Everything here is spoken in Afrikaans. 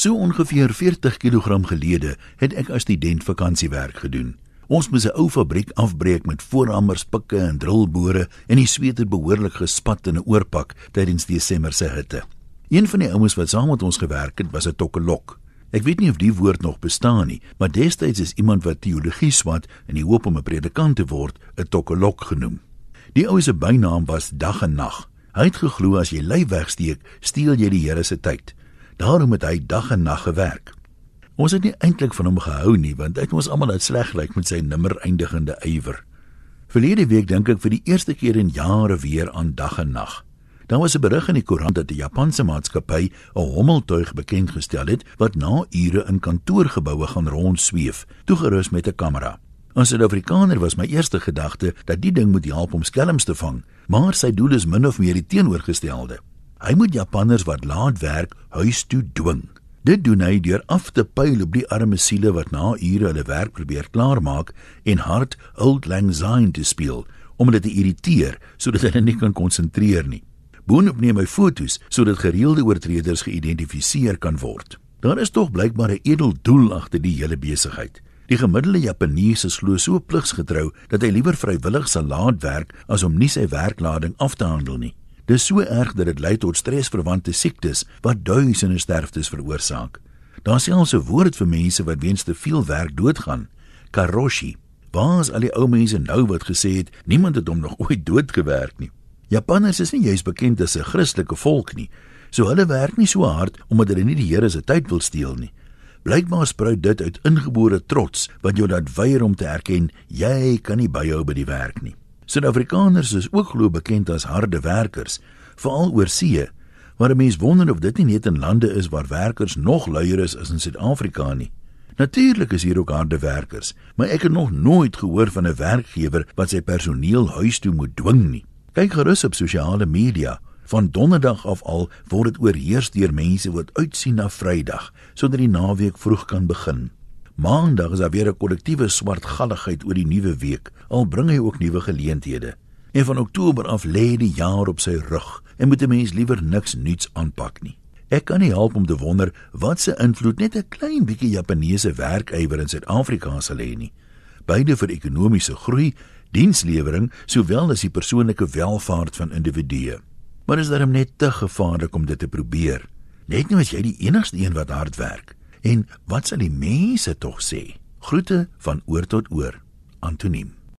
So ongeveer 40 kg gelede het ek as student vakansiewerk gedoen. Ons moes 'n ou fabriek afbreek met voorhammers, pikke en drillbore en die sweet het behoorlik gespat in 'n oorpak tydens Desember se hitte. Een van die ouens wat saam met ons gewerk het, was 'n tokkelok. Ek weet nie of die woord nog bestaan nie, maar destyds is iemand wat teologie swat in die hoop om 'n predikant te word, 'n tokkelok genoem. Die ou se bynaam was Dag en Nag. Hy het geglo as jy lui wegsteek, steel jy die Here se tyd. Daarom het hy dag en nag gewerk. Ons het nie eintlik van hom gehou nie, want hy het ons almal uit sleg gelyk met sy nimmer eindigende ywer. Verlede week dink ek vir die eerste keer in jare weer aan dag en nag. Daar was 'n berig in die koerant dat die Japanse maatskappy 'n hommeltuig bekend gestel het wat na ure in kantoorgeboue gaan rondsweef, toegerus met 'n kamera. As 'n Suid-Afrikaner was my eerste gedagte dat die ding moet help om skelms te vang, maar sy doel is min of meer die teenoorgestelde. Hy moet Japanners wat laat werk huis toe dwing. Dit doen hy deur af te pyl op die arme siele wat na ure hulle werk probeer klaarmaak en hard Old Lang Syne te speel om hulle te irriteer sodat hulle nie kan konsentreer nie. Boonop neem hy fotos sodat gereelde oortreders geïdentifiseer kan word. Daar is tog blykbaar 'n edel doel agter die hele besigheid. Die gemiddelde Japaneese glo so pligsgetrou dat hy liewer vrywillig sal laat werk as om nie sy werklading af te handel nie. Dis so erg dat dit lei tot stresverwante siektes wat duisende sterftes veroorsaak. Daar is selfs 'n woord vir mense wat weens te veel werk doodgaan, karoshi. Waar is al die ou mense nou wat gesê het niemand het hom nog ooit doodgewerk nie? Japanners is nie juis bekend as 'n Christelike volk nie. So hulle werk nie so hard omdat hulle nie die Here se tyd wil steel nie. Blykbaar spruit dit uit ingebore trots wat jou laat weier om te erken jy kan nie byhou by die werk nie. Suid-Afrikaners is ook glo bekend as harde werkers, veral oor see, maar 'n mens wonder of dit nie net in lande is waar werkers nog luier is as in Suid-Afrika nie. Natuurlik is hier ook harde werkers, maar ek het nog nooit gehoor van 'n werkgewer wat sy personeel huis toe moet dwing nie. Kyk gerus op sosiale media Van donderdag af al word dit oorheers deur mense wat uitsien na Vrydag sodat die naweek vroeg kan begin. Maandag is daar weer 'n kollektiewe swartgalligheid oor die nuwe week, al bring hy ook nuwe geleenthede. En van Oktober af lê die jaar op sy rug en moet 'n mens liewer niks nuuts aanpak nie. Ek kan nie help om te wonder wat se invloed net 'n klein bietjie Japaneese werkywer in Suid-Afrika sal hê nie. Beide vir ekonomiese groei, dienslewering sowel as die persoonlike welfaart van individue maar is daarom net te gevaarlik om dit te probeer. Net nou as jy die enigste een wat hard werk. En wat sal die mense tog sê? Groete van oor tot oor. Antoniem